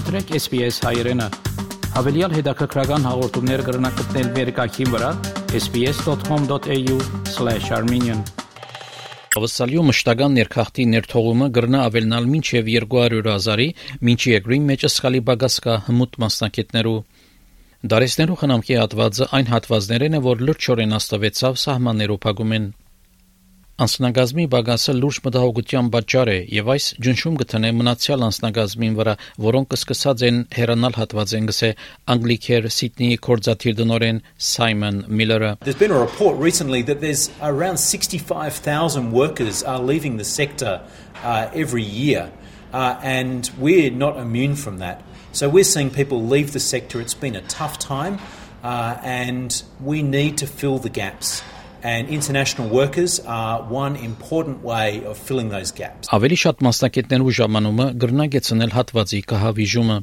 Մտրեք SPS հայերեն։ Հավելյալ հետաքրքրական հաղորդումներ կգրնակցնել վերկայքին վրա sps.com.au/armenian Ավսալյու մշտական ներքախտի ներթողումը գրնա ավելնալ մինչև 200.000-ի, մինչի եգրին մեջը սխալի բագասկա հմուտ մասնակետներու Դարեսներու խնամքի հատվածը այն հատվածներն է, որ լրջորեն աստավեցավ սահմաններով փակում են։ Անսնագազմի բագասը լուրջ մտահոգության պատճառ է եւ այս ջնշում կտնե մնացյալ անսնագազմին վրա, որոնք կսկսած են հերանալ հատվածեն գսե Անգլիքեր Սիդնեի կորզաթիր դնորեն Simon Miller-ը There's been a report recently that there's around 65,000 workers are leaving the sector uh, every year uh, and we're not immune from that. So we're seeing people leave the sector. It's been a tough time, uh, and we need to fill the gaps. And international workers are one important way of filling those gaps. Ավելի շատ մասնակիցներու ժամանումը գրնագեցնել հատվածի կահավիժումը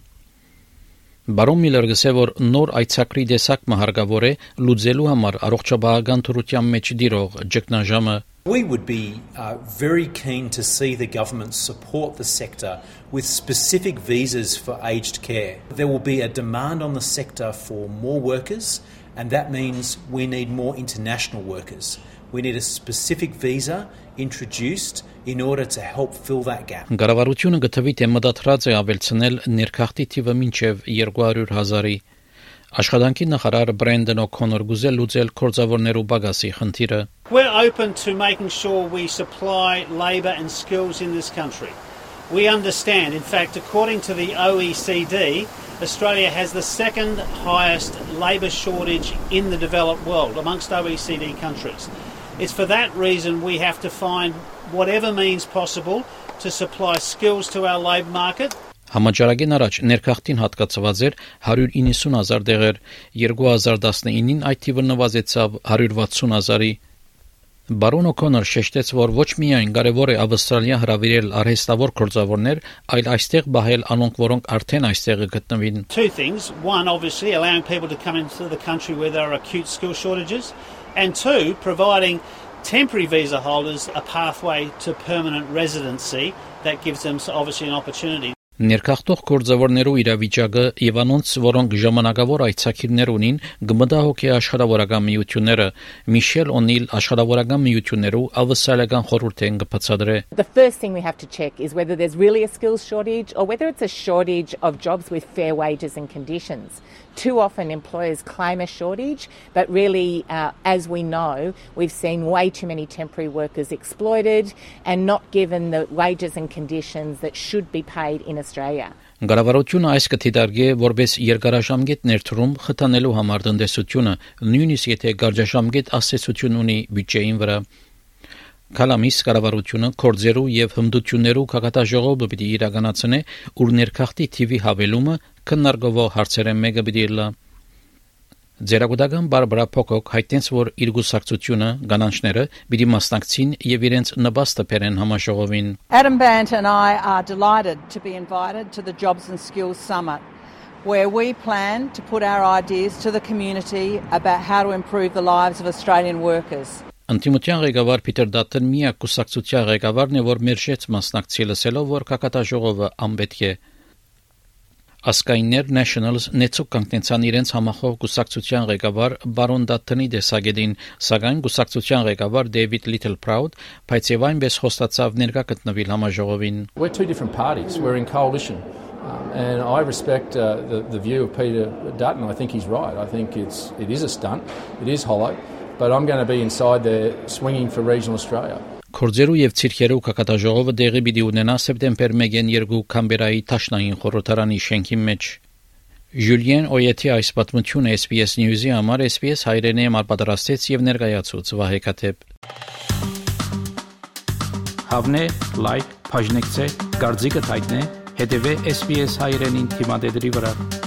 Բարոն Միլլերը գսե որ նոր այցակրի դեսակը հարգավոր է լուծելու համար առողջապահական թրության մեջ դիրող ճգնաժամը We would be uh, very keen to see the government support the sector with specific visas for aged care. There will be a demand on the sector for more workers, and that means we need more international workers. We need a specific visa introduced in order to help fill that gap. Գարավարությունը գտվի թե մտադրած է ավելցնել ներքախտի թիվը մինչև 200.000-ի Աշխատանքի նախարար Բրենդեն Օ'Քոնոր գուզել լուծել կորձավորներու բագասի խնդիրը We're open to making sure we supply labor and skills in this country. We understand, in fact, according to the OECD, Australia has the second highest labour shortage in the developed world amongst OECD countries. It's for that reason we have to find whatever means possible to supply skills to our labour market. Համաճարակին առաջ ներքախտին հատկացված էր 190.000 դեղեր, 2019-ին այդ թիվը նվազեցավ 160.000-ի։ Բարոն Օ'Քոնոր շեշտեց, որ ոչ միայն կարևոր է Ավստրալիա հravirել արհեստավոր գործավորներ, այլ այստեղ բահել անոնք, որոնք արդեն այստեղ գտնվին։ Two things. One, obviously allowing people to come into the country where there are acute skill shortages, and two, providing temporary visa holders a pathway to permanent residency that gives them obviously an opportunity Ներքախտող գործավորներու իրավիճակը եւ անոնց, որոնք ժամանակավոր այցակիրներ ունին, գմտահոգի աշխարհավորական միությունները Միշել Օնիլ աշխարհավորական միություններու ավսալական խորհուրդեն կբացատրե The first thing we have to check is whether there's really a skills shortage or whether it's a shortage of jobs with fair wages and conditions. Too often employers claim a shortage, but really, uh, as we know, we've seen way too many temporary workers exploited and not given the wages and conditions that should be paid in Australia. Գարավարությունը այս կթիդարգե որպես երկարաժամկետ ներդրում խթանելու համար տնտեսությունը, նույնիսկ եթե գարժաշամկետ ասացություն ունի բյուջեին վրա։ Կալամիս կառավարությունը կորձերու եւ հմդություններու քաղաքաժողովը պիտի իրականացնե ուր ներքախտի TV հավելումը քննարկվող հարցերեն մեկը պիտի լա Ձերագուտական Բարբարա Փոկոկ հայտնեց, որ իր գուսակցությունը գանանչները պիտի մասնակցին եւ իրենց նպաստը բերեն համաժողովին Adam Bant and I are delighted to be invited to the Jobs and Skills Summit where we plan to put our ideas to the community about how to improve the lives of Australian workers. Անտիմության ղեկավար Պիտեր Դատեն միակ կուսակցության ղեկավարն է, որ մերժեց մասնակցի լսելով, որ կակատաժողովը անպետք է Ասկայներ Nationals նեցուկ կանգնեցան իրենց համախոհ գուսակցության ղեկավար Բարոն Դատտնի դեսագետին, սակայն գուսակցության ղեկավար David Little Proud բայց եւ այնպես խոստացավ ներկա գտնվել համաժողովին We're two different parties. We're in coalition. Um, and I respect uh, the, the view of Peter Dutton. I think he's right. I think it's, it is a stunt. It is hollow. but I'm going to be inside there swinging for regional Australia. Կորձերու եւ ցիրքերու կակատաժողովը դեղի պիտի ունենա սեպտեմբեր 1-ին երկու Կամբերայի Տաշնային խորհրդարանի շենքի մեջ։ Ժուլիեն Օյեթի այս պատմությունը SBS News-ի համար SBS հայրենի համար պատրաստեց եւ ներկայացուց Վահե Կաթեփ։ Հավնե, լայք, բաժնեկցե, դարձիկը թայտնե, հետեւե SBS հայրենին թիմադեդի վրա։